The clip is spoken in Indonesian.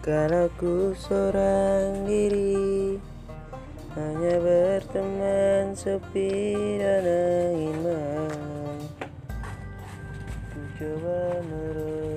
Karena ku seorang diri Hanya berteman sepi dan angin malam Ku coba merubah